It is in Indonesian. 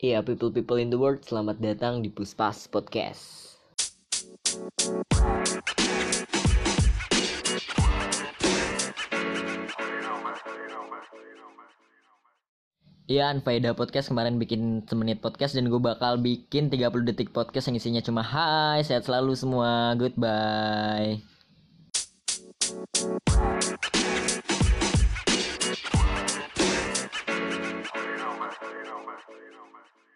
Iya, people-people in the world, selamat datang di Puspas Podcast. Iya, Anfaida Podcast kemarin bikin semenit podcast dan gue bakal bikin 30 detik podcast yang isinya cuma hai, sehat selalu semua, goodbye. so you know, man.